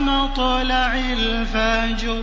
مطلع الفجر؟